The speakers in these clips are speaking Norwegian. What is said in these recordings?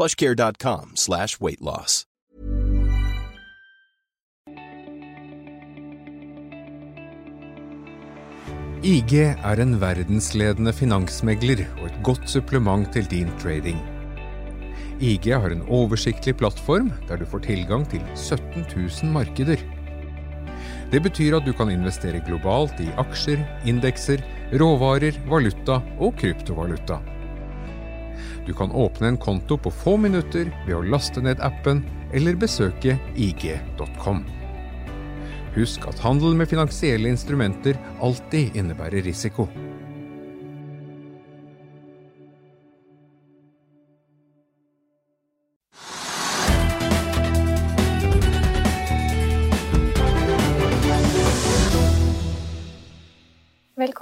plushcare.com slash weight loss. IG er en verdensledende finansmegler og et godt supplement til din trading. IG har en oversiktlig plattform der du får tilgang til 17 000 markeder. Det betyr at du kan investere globalt i aksjer, indekser, råvarer, valuta og kryptovaluta. Du kan åpne en konto på få minutter ved å laste ned appen eller besøke ig.com. Husk at handel med finansielle instrumenter alltid innebærer risiko.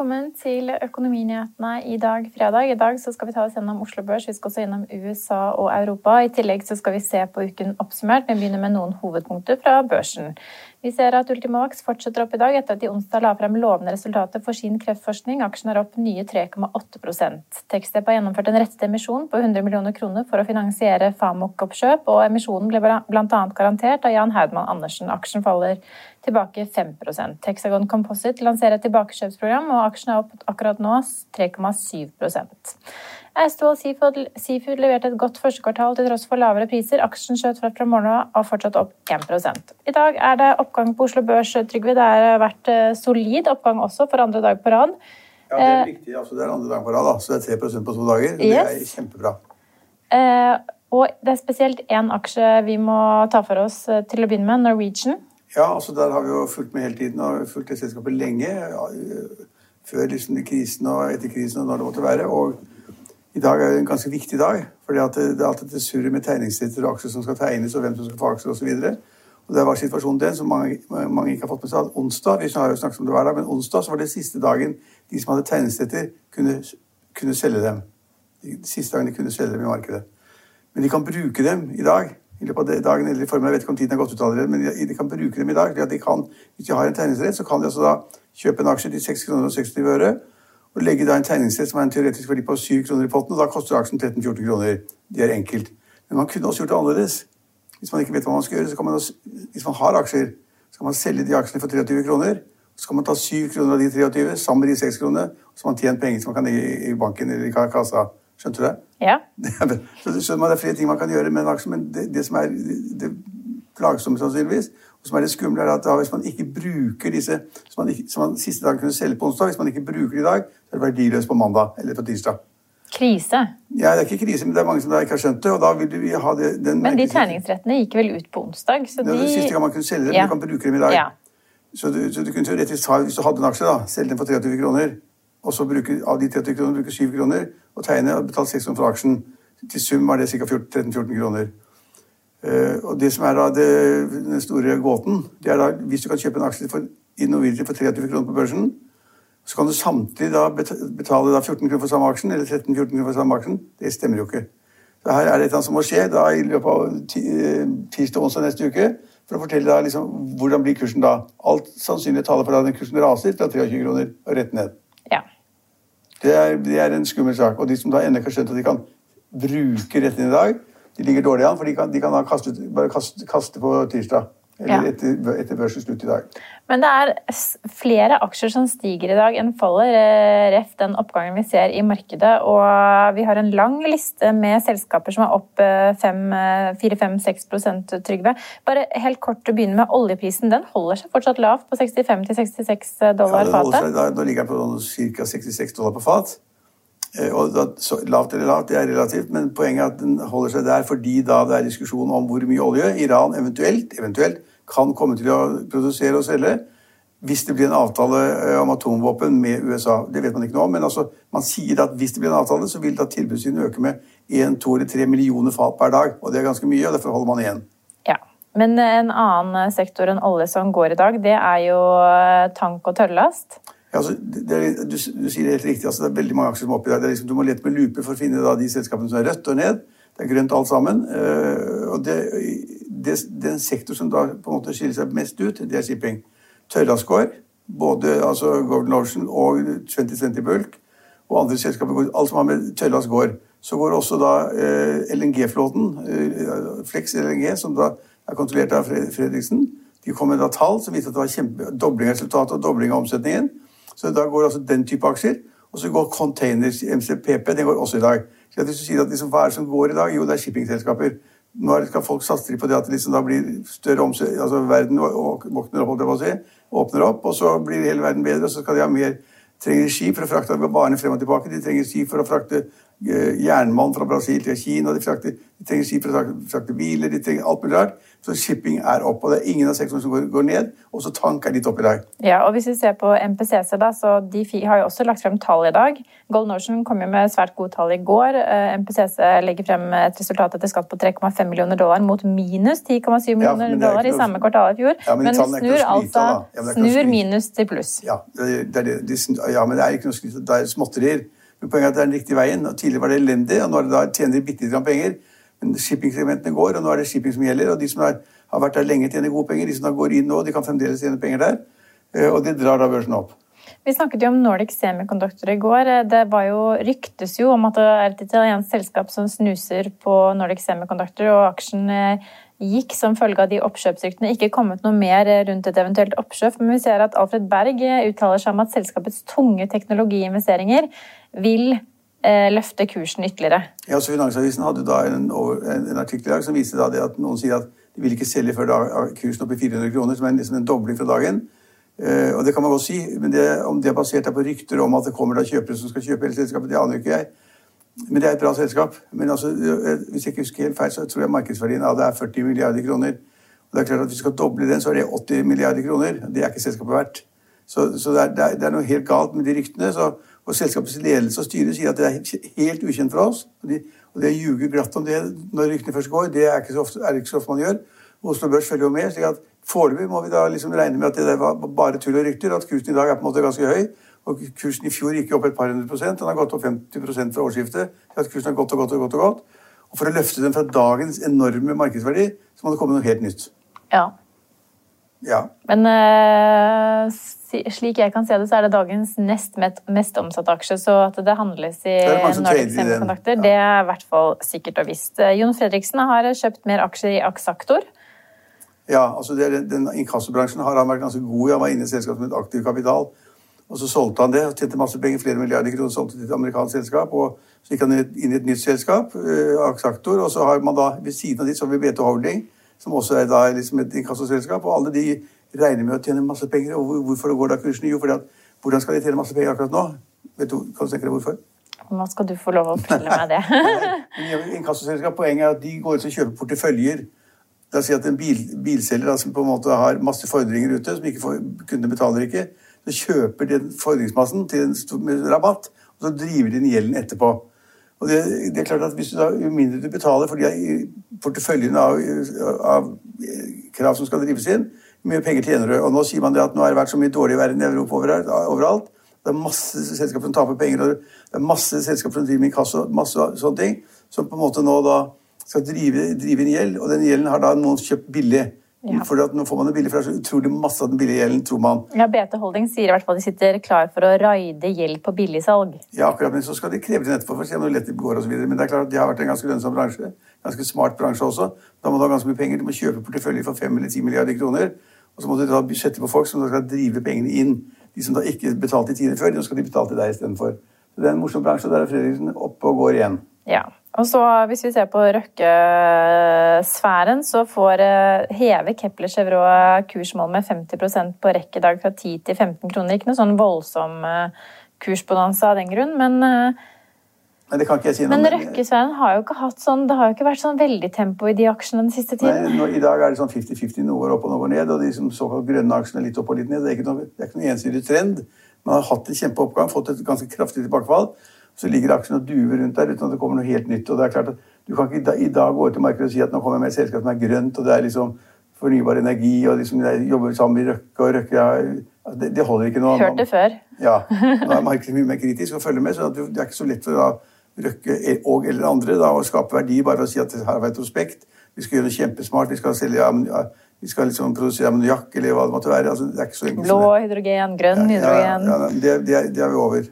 Velkommen til Økonominyhetene i dag, fredag. I dag skal vi ta oss gjennom Oslo Børs, vi skal også gjennom USA og Europa. I tillegg skal vi se på uken oppsummert, Vi begynner med noen hovedpunkter fra børsen. Vi ser at Ultimovax fortsetter opp i dag etter at de onsdag la frem lovende resultater for sin kreftforskning. Aksjen er opp nye 3,8% Tekstep har gjennomført en rettet emisjon på 100 millioner kroner for å finansiere Famok-oppkjøp, og emisjonen ble bl.a. garantert av Jan Haudmann Andersen. Aksjen faller tilbake 5% Texagon Composite lanserer et tilbakekjøpsprogram, og aksjen er opp akkurat nå 3,7 Austevoll Seafood, Seafood leverte et godt første kvartal til tross for lavere priser. Aksjen skjøt fra morgenen av og fortsatt opp 1 I dag er det oppgang på Oslo Børs, Trygve. Det har vært eh, solid oppgang også for andre dag på rad. Ja, Det er riktig. Altså, det er andre dag på rad, da. så det er 3% på to dager. Det er kjempebra. Eh, og det er spesielt én aksje vi må ta for oss eh, til å begynne med, Norwegian. Ja, altså der har vi jo fulgt med hele tiden og fulgt det selskapet lenge. Før liksom krisen og etter krisen og når det måtte være. og i dag er en ganske viktig dag. for Det er alltid det surrer med tegningsretter og aksjer som skal tegnes, og hvem som skal få aksjer osv. Det var situasjonen den, som mange, mange, ikke har fått med seg. Onsdag vi har jo snakket om det hver dag, men onsdag så var det siste dagen de som hadde tegningsretter, kunne, kunne selge dem. De siste dagen de kunne selge dem i markedet. Men de kan bruke dem i dag. I løpet av dagen eller i formen, Jeg vet ikke om tiden er gått ut allerede, men de, kan bruke dem i dag. De kan, hvis de har en tegningsrett, så kan de altså da kjøpe en aksje til 6 kroner og 60 øre og legge da en tegningsrett som har en teoretisk verdi på 7 kroner i potten, og da koster aksjen 13-14 kroner. Det er enkelt. Men man kunne også gjort det annerledes. Hvis man ikke vet hva man skal gjøre, så kan man også, hvis man har aksjer, så kan man selge de aksjene for 23 kroner. Så kan man ta 7 kroner av de 23 sammen med de 6 kroner, og så har man tjent penger som man kan legge i banken eller i kassa. Skjønte du det? Ja. så skjønner man, Det er flere ting man kan gjøre med en aksje, men det, det som er det plagsomme sannsynligvis, som er det skumle, er at da, hvis man ikke bruker disse som man, ikke, som man siste dag kunne selge på onsdag, hvis man ikke bruker det i dag, så er det verdiløst på mandag eller på tirsdag. Krise? Ja, det er ikke krise, men det er mange som ikke har skjønt det. og da vil vi ha det, den Men de treningsrettene gikk vel ut på onsdag? Så de... Det var siste gang man kunne selge dem, ja. men du kan bruke dem i dag. Ja. Så, du, så du kunne teoretisk ha, hvis du hadde en aksje, da, selge den for 23 kroner, og så bruke, av de 30 kroner bruke 7 kroner, og tegne og betale 6 kroner for aksjen. Til sum var det ca. 13-14 kroner. Uh, og det som er da det, den store gåten, det er da hvis du kan kjøpe en aksje for, i Norwegian for 23 kroner på børsen, så kan du samtidig da betale da 14 kroner for samme aksjen, eller 13-14 kroner for samme aksjen. Det stemmer jo ikke. Så her er det annet som må skje da i løpet av eh, tirsdag onsdag neste uke, for å fortelle da liksom hvordan blir kursen da. Alt sannsynlig taler for at den kursen raser fra 23 kroner og rett ned. Det er, det er en skummel sak. Og de som da ennå ikke har skjønt at de kan bruke retten i dag, de ligger dårlig an, for de kan, de kan da kaste, bare kaste, kaste, på tirsdag. Eller Ja. etter, etter børsens i dag. Men det er flere aksjer som stiger i dag enn faller, eh, ref den oppgangen vi ser i markedet. Og vi har en lang liste med selskaper som er opp eh, 4-5-6% Trygve. Bare helt kort å begynne med oljeprisen. Den holder seg fortsatt lavt på 65-66 dollar fatet. nå ligger den på ca. 66 dollar på fat. Eh, Og da, lavt eller lavt, det er relativt, men poenget er at den holder seg der fordi da det er diskusjon om hvor mye olje Iran eventuelt, eventuelt kan komme til å produsere og selge hvis det blir en avtale eh, om atomvåpen med USA. Det vet man ikke noe om, men altså, man sier at hvis det blir en avtale, så vil da tilbudssiden øke med 1, 2 eller 3 millioner fat per dag. Og det er ganske mye, og derfor holder man igjen. Ja. Men en annen sektor enn olje som går i dag, det er jo eh, tank og tørrlast. Altså, er, du, du sier det helt riktig. Altså, det er veldig mange aksjer som er oppi der. Er liksom, du må lete med lupe for å finne da, de selskapene som er rødt og ned. Det er grønt alt sammen. Eh, og det, det, den sektor som da på en måte skiller seg mest ut, det er shipping. Tørrlastgård, både altså Golden Ocean og 2020 Bulk, og andre selskaper, alt som har med tørrlast. Så går også da eh, LNG-flåten, eh, Flex LNG, som da er kontrollert av Fredriksen. De kom med da tall som viste at det var kjempe, dobling av resultatet og dobling av omsetningen. Så da går altså den type aksjer. Og så går containers, MCPP, den går også i dag. Så hvis du sier at liksom, Hva er det som går i dag? Jo, det er shippingselskaper. Nå skal folk satse på det at liksom da blir større omset, altså verden våkner opp, holdt jeg på å si, åpner opp, og så blir hele verden bedre, og så skal de ha mer trenger skip for å frakte varene frem og tilbake. De trenger skip for å frakte jernmalm fra Brasil til Kina. De, frakter, de trenger skip for å frakte, biler. De trenger alt mulig rart. Så shipping er opp, og det er ingen av sektorene som går, går ned. Og så tank er litt opp i dag. Ja, og hvis vi ser på MPCC, da, så de har jo også lagt frem tall i dag. Golden Ocean kom jo med svært gode tall i går. Eh, MPCC legger frem et resultat etter skatt på 3,5 millioner dollar mot minus 10,7 millioner ja, dollar i samme kvartal i fjor. Ja, men men snur altså. Ja, snur minus til pluss. Ja, det det det- ja, men det er ikke noe skryt. Det er småtterier. Men poenget er at det er den riktige veien. og Tidligere var det elendig, og nå det da tjener de bitte litt penger. Men shippingsegmentene går, og nå er det shipping som gjelder. Og de som er, har vært der lenge, tjener gode penger. De som da går inn nå, de kan fremdeles tjene penger der. Eh, Og det drar da børsen opp. Vi snakket jo om Nordic Semiconductor i går. Det jo, ryktes jo om at det er et italiensk selskap som snuser på Nordic Semiconductor, og aksjen eh, gikk som følge av de oppkjøpsryktene. Ikke kommet noe mer eh, rundt et eventuelt oppkjøp, men vi ser at Alfred Berg eh, uttaler seg om at selskapets tunge teknologiinvesteringer vil eh, løfte kursen ytterligere. Ja, så Finansavisen hadde da en, en, en artikkel i dag som viste da det at noen sier at de vil ikke selge før da kursen opp i 400 kroner, som er liksom en dobling fra dagen. Eh, og det kan man godt si, men det, om det er basert på rykter om at det kommer da kjøpere som skal kjøpe hele selskapet, det aner ikke jeg. Men det er et bra selskap. Men altså, eh, hvis jeg ikke husker helt feil, så tror jeg markedsverdien av det er 40 milliarder kroner. Og det er klart at Hvis vi skal doble den, så er det 80 milliarder kroner. Det er ikke selskapet verdt. Så, så det, er, det, er, det er noe helt galt med de ryktene. Så, og selskapets ledelse og styre sier at det er helt, ukjent for oss. Og, de, og de ljuger glatt om det når ryktene først går, det er, ikke så ofte, er ikke så ofte man gjør. Oslo Børs følger jo med. slik at Foreløpig må vi da liksom regne med at det der var bare tull og rykter, at kursen i dag er på en måte ganske høy. Og kursen i fjor gikk jo opp et par hundre prosent. Den har gått opp 50 fra årsskiftet. Kursen har gått og gått og gått og gått. Og for å løfte den fra dagens enorme markedsverdi, så må det komme noe helt nytt. Ja. Ja. Men eh, slik jeg kan se det, så er det dagens nest mest, omsatte aksje. Så at det handles i Nordic. Semiconductor, Ja. det er i hvert fall sikkert og visst. Eh, Jon Fredriksen har kjøpt mer aksjer i Aksaktor. Ja, altså det, den Inkassobransjen har han vært ganske god i. Han var inne i selskapet med et aktiv kapital. Og så solgte han det og tjente masse penger, flere milliarder kroner, solgte til et amerikansk selskap. Og så gikk han inn i et nytt selskap, eh, Aksaktor, og så har man da ved siden av dit så har vi BT Holding, som også er da liksom et inkassoselskap. Og alle de regner med å tjene masse penger. Og hvor- hvorfor går da kursen? Jo, fordi at hvordan skal de tjene masse penger akkurat nå? Vet du, kan du tenke deg hvorfor? Nå skal du få lov å fortelle meg det. Inkassoselskap, Poenget er at de går ut og kjøper porteføljer. La oss si at en bil, bilselger da, som på en måte har masse fordringer ute, som ikke får, kundene betaler ikke, så kjøper de fordringsmassen til en stor, rabatt, og så driver de den gjelden etterpå. Og det, det er klart at hvis du da, Jo mindre du betaler for de porteføljen av, av krav som skal drives inn, jo mye penger tjener du. Og nå sier man det at nå har det vært så mye dårlig vær i Europa overalt. Det er masse selskaper som taper penger, og det er masse selskaper som driver med inkasso, masse sånne ting, som på en måte nå da skal drive, drive inn gjeld, og den gjelden har da noen kjøpt billig. Ja. For at nå får man det billig, for det er så utrolig masse av den billige gjelden, tror man. Ja, BT Holding sier i hvert fall de sitter klar for å raide gjeld på billigsalg. Ja, akkurat, men så skal de kreve det etterpå for å se lett det går og så videre. Men det er klart at det har vært en ganske lønnsom bransje. Ganske smart bransje også. Da må du ha ganske mye penger. Du må kjøpe porteføljer for 5 eller 10 milliarder kroner. Og så må du da sette på folk som da skal drive pengene inn. De som da ikke betalte i tide før, nå skal de betale til deg istedenfor. Det er en morsom bransje, og der er Fredriksen oppe og går igjen. Ja. Og så Hvis vi ser på Røkke-sfæren, så får eh, heve Kepler Chevrolet kursmål med 50% på rekk i dag fra 10 til 15 kroner. Ikke noe sånn voldsom eh, kursbonanza av den grunn, men eh, Men det kan ikke jeg si noe men. Røkke-sfæren har jo ikke hatt sånn Det har jo ikke vært sånn veldig tempo i de aksjene den siste Nei, tiden. nå, I dag er det sånn 50-50, noe går opp og noe går ned. Og de som såkalt grønne aksjene litt opp og litt ned. Det er ikke noe, det er ikke noe ensidig trend. Man har hatt en kjempeoppgang, fått et ganske kraftig tilbakefall. Så ligger aksjene og duver rundt der uten at det kommer noe helt nytt. og det er klart at Du kan ikke i dag- gå ut til markedet og si at nå kommer jeg med et selskap som er grønt, og det er liksom fornybar energi, og liksom jeg jobber sammen med Røkke og Røkke ja, altså, det, det holder ikke nå. Hørt det før. Ja, Nå er markedet mye mer kritisk og følger med, så det er ikke så lett for da, Røkke og eller andre da, å skape verdi bare ved å si at her har vi et prospekt, vi skal gjøre det kjempesmart, vi skal selge ja, vi skal liksom produsere ammoniakk eller hva det måtte være. Altså, det er ikke så enkelt Blå det. hydrogen, grønn Ja, hydrogen. ja, ja, det, det, er- det er vi over.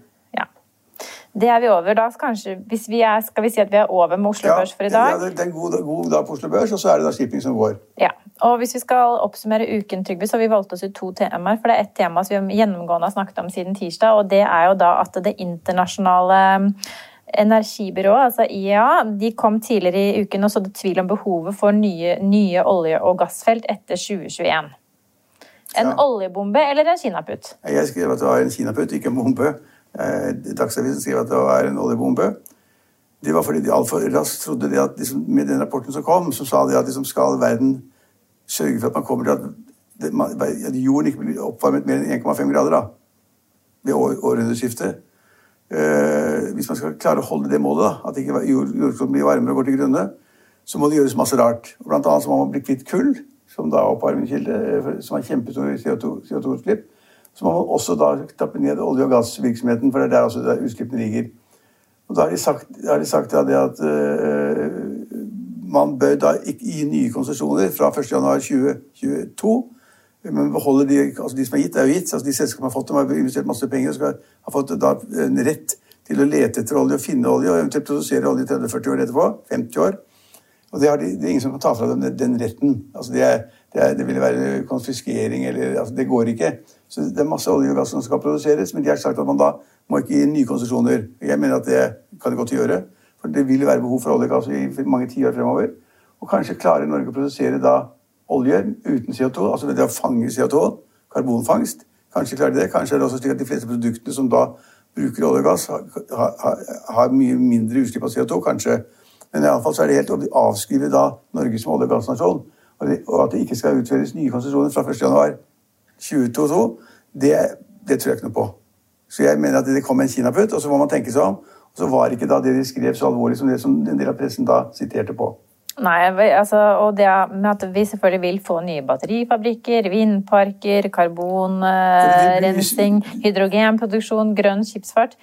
Ja. Det er vi over. Da kanskje, hvis vi er, skal vi si at vi er over med Oslo Ja, Børs for i Ja, dag? det, det er en god, god dag på Oslo Børs, og så er det da shipping som går. Ja. Og hvis vi skal oppsummere uken, Trygve, så har vi valgt oss ut to temaer. For det er ett tema som vi gjennomgående har snakket om siden tirsdag, og det er jo da at det internasjonale energibyrået, altså IEA, de kom tidligere i uken og sådde tvil om behovet for nye, nye olje- og gassfelt etter 2021. En Ja. oljebombe eller en kinaputt? Jeg skrev at det var en kinaputt, ikke en bombe. Eh, Dagsavisen skrev at det var en oljebombe. Det var fordi de altfor raskt trodde det at liksom, med den rapporten som kom, så sa de at liksom, skal verden sørge for at man kommer til at, det, man, at jorden ikke blir oppvarmet mer enn 1,5 grader da, ved år, århundreskiftet. Eh, hvis man skal klare å holde det målet, da, at ikke jord, jordkloden blir varmere og går til grunne, så må det gjøres masse rart. Blant annet så må man bli kvitt kull, som da oppvarmingskilde, som har kjempestore CO2-utslipp. Så må man også da tappe ned olje- og gassvirksomheten, for det er der også der utslippene ligger. Og da har de sagt, har de sagt det at eh, man bør da ikke gi nye konsesjoner fra 1.1.2022. Men beholde de, altså de som er gitt, er jo gitt. altså De selskapene har fått dem, har investert masse penger og skal ha fått da en rett til å lete etter olje og finne olje, og eventuelt produsere olje 30-40 år etterpå. 50 år. Og det, har de, det er ingen som kan ta fra dem den retten. Altså det, er, det, er, det ville være konfiskering eller altså Det går ikke. Så det er masse olje og gass som skal produseres, men de har sagt at man da må ikke gi nye konsesjoner. Jeg mener at det kan det godt gjøre. For det vil være behov for olje og gass i mange tiår fremover. Og kanskje klarer Norge å produsere da olje uten CO2, altså ved å fange CO2, karbonfangst. Kanskje klarer de det. Kanskje er det også slik at de fleste produktene som da bruker olje og gass, har, har, har mye mindre utslipp av CO2, kanskje. Men i alle fall så er det helt å avskrive da Norge som olje- og gassnasjon. Og, at det ikke skal utføres nye konsesjoner fra 1.1.2022, det, det tror jeg ikke noe på. Så jeg mener at det kom en kinaputt, og så må man tenke seg om. Og så var ikke da det de skrev så alvorlig som det som en del av pressen da siterte på. Nei, altså, og det med at vi selvfølgelig vil få nye batterifabrikker, vindparker, karbonrensing, hydrogenproduksjon, grønn skipsfart.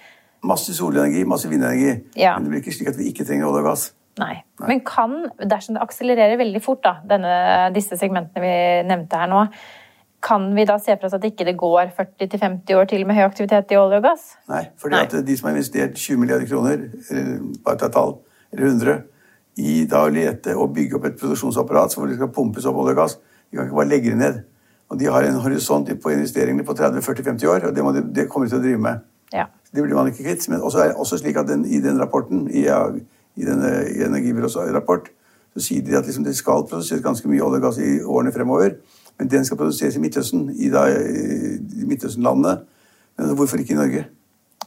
Masse solenergi, masse vindenergi. Ja. Men det blir ikke slik at vi ikke trenger olje og gass. Nei. Men kan, dersom det akselererer veldig fort, da, denne, disse segmentene vi nevnte her nå, kan vi da se for oss at ikke det går 40-50 år til med høy aktivitet i olje og gass? Nei, fordi Nei. at de som har investert 20 milliarder kroner, bare ta et tall, eller 100, i da å lete og bygge opp et produksjonsapparat hvor det skal pumpes opp olje og gass, de kan ikke bare legge det ned. Og de har en horisont på investeringene på 30-40-50 år, og det, må de, det kommer de til å drive med. Ja. Det blir man ikke kvitt. Men også er det også slik at den, i den rapporten, i, i denne Energibyrås rapport, så sier de at liksom det skal produseres ganske mye olje og gass i årene fremover. Men den skal produseres i Midtøsten, i, da, i Midtøsten-landene. Men hvorfor ikke i Norge?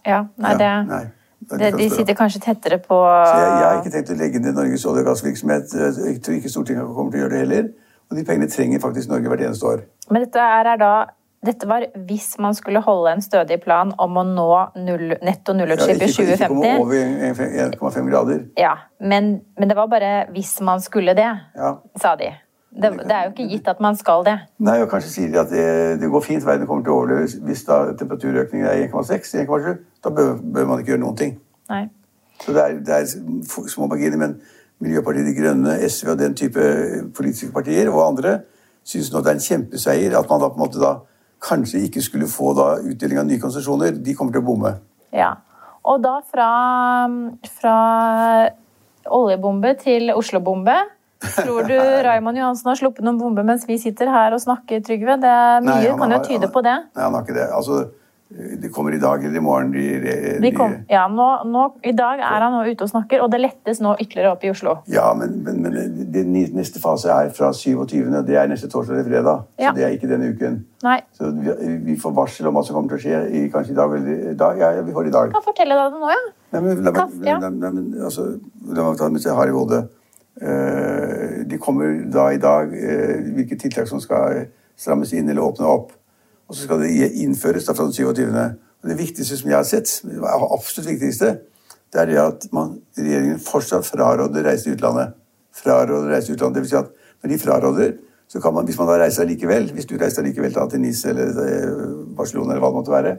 ja. Nei, Ja, det, nei, det de sitter kanskje tettere på Så jeg, jeg har ikke tenkt å legge ned Norges olje- og gassvirksomhet. Jeg tror ikke Stortinget kommer til å gjøre det heller. Og de pengene trenger faktisk Norge hvert eneste år. Men dette er, er da dette var hvis man skulle holde en stødig plan om å nå null, netto nullutslipp i ikke, ikke komme over 1,5 grader. Ja, men, men det var bare hvis man skulle det, Ja. sa de. Det, det er jo ikke gitt at man skal det. Nei, og kanskje sier de at det, det går fint, verden kommer til å overleve hvis da temperaturøkningen er 1,6-1,7. Da bør, bør man ikke gjøre noen ting. Nei. Så det er, det er små marginer, men Miljøpartiet De Grønne, SV og den type politiske partier og andre syns nå det er en kjempeseier at man da på en måte da kanskje ikke skulle få da utdeling av nye konsesjoner. De kommer til å bomme. Ja. Og da fra, fra oljebombe til Oslo-bombe. Tror du Raymond Johansen har sluppet noen bombe mens vi sitter her og snakker, Trygve? Det mye Nei, han kan jo tyde tyde på det. Nei, han har ikke det. Altså, det kommer i dag eller i morgen. De, de, De kom, ja, nå, nå, I dag er han nå ute og snakker, og det lettes nå ytterligere opp i Oslo. Ja, men, men, men det, neste fase er fra 27. Det er neste torsdag eller fredag. Ja. Så det er ikke denne uken. Nei, Så vi, vi får varsel om hva som kommer til å skje i, kanskje i dag eller i dag. Ja, vi får i dag. kan fortelle deg det nå, ja. Nei, men, la, Kaff, ja. la, la, altså, la meg ta det mens jeg har i hodet. Uh, de kommer da i dag uh, hvilke tiltak som skal strammes inn eller åpne opp. Og så skal det innføres da fra den 27. Og det viktigste som jeg har sett, det absolutt viktigste, det er det at man, regjeringen fortsatt fraråder reise til utlandet. Fraråder reise til utlandet. Det vil si at når de fraråder, så kan man, hvis man da reiser likevel, hvis du reiser likevel til Nice eller eh, Barcelona eller hva det måtte være,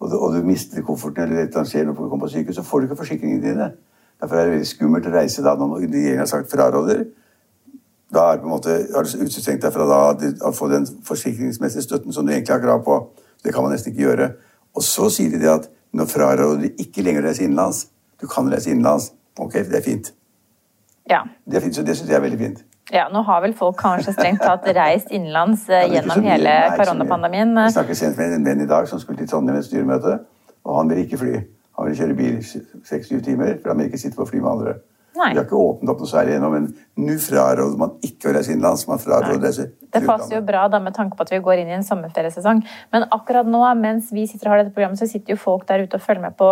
og du, og du mister kofferten eller det skjer når du kommer på sykehus, så får du ikke forsikringene dine. Derfor er det veldig skummelt å reise da når regjeringen har sagt fraråder. Da er måte, har du utestengt deg fra da, å få den forsikringsmessige støtten som du egentlig har krav på. Det kan man nesten ikke gjøre. Og så sier de det at nå fraråder de ikke lenger å reise innenlands. Du kan reise innenlands. Ok, det er fint. ja. Det er fint, så det syns jeg er veldig fint. Ja, nå har vel folk kanskje strengt tatt reist innenlands eh, gjennom mye. hele koronapandemien. Jeg snakket sent med en venn i dag som skulle til Trondheim et styremøte. Og han vil ikke fly. Han vil kjøre bil seks-syv timer, for han vil ikke sitte på fly med andre. Nei. De har ikke åpnet opp noe særlig ennå, men nå fraråder man ikke å reise innenlands. Man fraråder å reise Det passer jo bra da med tanke på at vi går inn i en sommerferiesesong. Men akkurat nå, mens vi sitter og har dette programmet, så sitter jo folk der ute og følger med på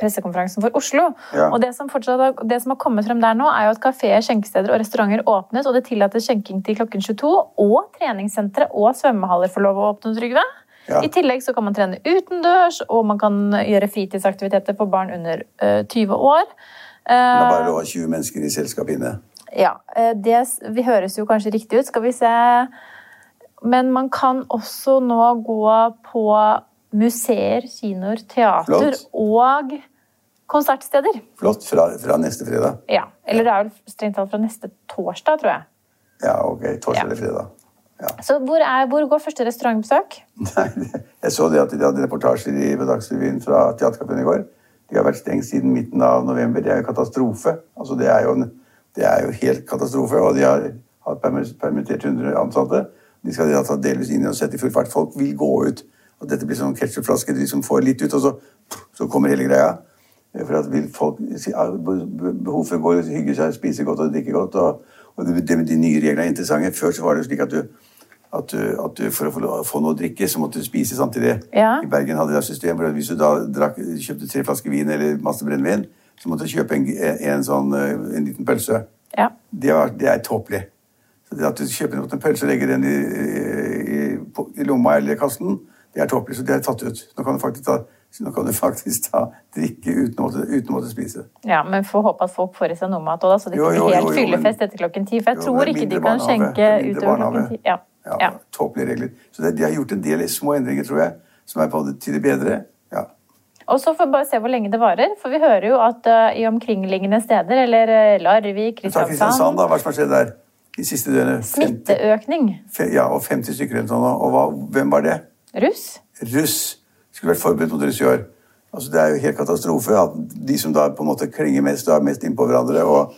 pressekonferansen for Oslo. Ja. Og det som, fortsatt, det som har kommet frem der nå, er jo at kafeer, skjenkesteder og restauranter åpnes, og det tillates skjenking til klokken 22. Og treningssentre og svømmehaller får lov å åpne, Trygve. Ja. I tillegg så kan man trene utendørs, og man kan gjøre fritidsaktiviteter for barn under eh, 20 år. Det er Eh, bare lov å ha 20 mennesker i selskap inne. ja, eh, det vi høres jo kanskje riktig ut. Skal vi se Men man kan også nå gå på museer, kinoer, teater Flott. og konsertsteder. Flott. Fra, fra neste fredag. Ja, Eller det er vel strengt talt fra neste torsdag, tror jeg. Ja, ok. Torsdag Ja. eller fredag. Ja. Så hvor, er, hvor går første restaurantbesøk? Nei, jeg så det at de hadde reportasjer i Dagsrevyen fra Teaterkafeen i går. De har vært stengt siden midten av november. Det er jo katastrofe. Altså, det, er jo en, det er jo helt katastrofe. Og de har, har permittert 100 ansatte. De skal da ta delvis inn og sette i full fart. Folk vil gå ut. Og dette blir sånn ketsjupflaske. De som får litt ut, og så, så kommer hele greia. For at vil folk behov for å hygge seg, spise godt og drikke godt. Og, og med de nye reglene er interessante. Før så var det slik at du at du, at du for å få, få noe å drikke, så måtte du spise samtidig. Ja. I Bergen hadde de et system hvor hvis du da drakk, kjøpte tre flasker vin eller masse brennevin, så måtte du kjøpe en, en, sånn, eh, en liten pølse. Ja. Det, var, det er tåpelig. Så det at du kjøper en pølse og legger den i, i, i lomma eller kassen, det er tåpelig, så det er tatt ut. Nå kan du faktisk ta, nå kan du faktisk ta drikke uten å måtte, uten å måtte spise. ja, Men får håpe at folk får i seg noe mat òg, så det ikke blir helt fyllefest etter klokken ti. For jeg Jo, tror ikke de kan skjenke er utover klokken ti. Ja. Ja, Ja. Tåpelige regler. Så det, de har gjort en del små endringer, tror jeg, som er på det, til det bedre. Ja. Og så får vi bare se hvor lenge det varer, for vi hører jo at uh, i omkringliggende steder, eller eh, Larvik, Kristiansand, Kristiansand da. Hva som har skjedd der de siste døgnene? Smitteøkning. ja, og 50 stykker eller sånn. Og hva, hvem var det? Russ. Russ. Skulle vært forberedt mot russ i år. Altså, det er jo helt katastrofe at de som da på en måte klinger mest da er mest innpå hverandre og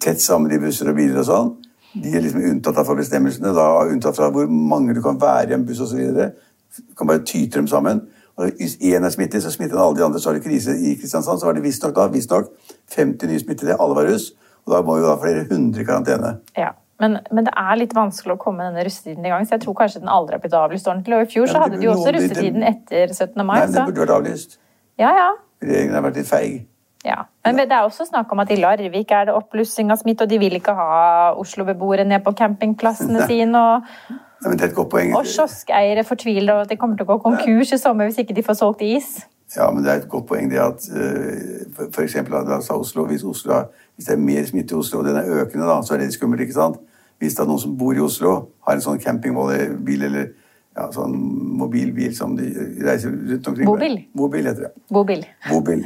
tett sammen i busser og biler og sånn, de er liksom unntatt fra bestemmelsene. da, Unntatt fra hvor mange du kan være i en buss osv. Du kan bare tyte dem sammen. Og Hvis én er smittet, så smitter alle de andre. Så har det krise i Kristiansand. Så var det visstnok da, visstnok 50 nye smittede. Alle var russ. Og da må jo da flere hundre i karantene. Ja. Men, men det er litt vanskelig å komme denne russetiden i gang, så jeg tror kanskje den aldri har blitt avlyst ordentlig. Og i fjor Ja, så hadde de jo også russetiden etter 17. mai. Nei, men det burde vært avlyst. ja, ja. Regjeringen har vært litt feig. Ja, Men det er også snakk om at i Larvik er det oppblussing av smitte, og de vil ikke ha Oslo-beboere ned på campingplassene sine. Og, men det er et godt poeng. og kioskeiere fortviler over at de kommer til å gå konkurs i sommer hvis ikke de får solgt is. Ja, men det er et godt poeng det at f.eks. for eksempel sa Oslo, hvis, Oslo hvis det er mer smitte i Oslo, og den er økende, da, så er det skummelt. ikke sant? Hvis det er noen som bor i Oslo, har en sånn campingbil eller ja, sånn mobilbil som de reiser rundt omkring med. Bobil. Bobil heter det. Bobil. Bobil.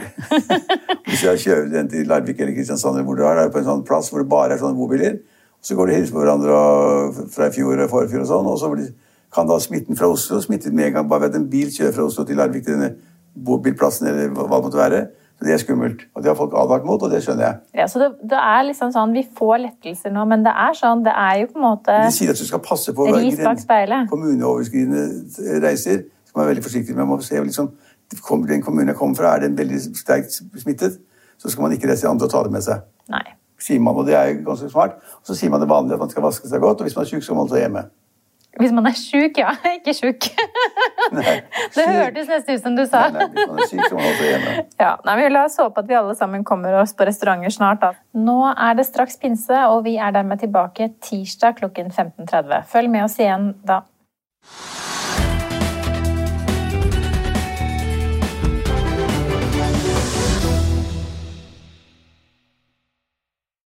hvis jeg kjører den til Larvik eller Kristiansand, eller hvor du er, er på en sånn plass hvor det bare er sånne bobiler, Så går de og hilser på hverandre og, fra i fjor og forfjor og sånn, og så blir, kan da smitten fra Oslo smitte med en gang bare ved at en bil kjører fra Oslo til Larvik til denne bobilplassen eller hva det måtte være. Så Det er skummelt. Og det har folk advart mot, og det skjønner jeg. Ja, så det, det, er liksom sånn, Vi får lettelser nå, men det er sånn, det er jo på en måte De sier at du skal passe på ris kommuneoverskridende reiser. Skal man være veldig forsiktig med. Man må se liksom, Den kommunen jeg kommer fra, er den veldig sterkt smittet, så skal man ikke reise til andre og ta det med seg. Nei. Sier man, og Det er jo ganske smart. Og så sier man det vanlige at man skal vaske seg godt, og hvis man er syk, så må man ta hjemme. Hvis man er sjuk, ja. Ikke sjuk. det hørtes nesten ut som du sa. Nei, nei, hvis man er syk, så man ta hjemme. Ja, nei, vi La oss håpe at vi alle sammen kommer oss på restauranter snart. Da. Nå er det straks pinse, og vi er dermed tilbake tirsdag klokken 15.30. Følg med oss igjen da.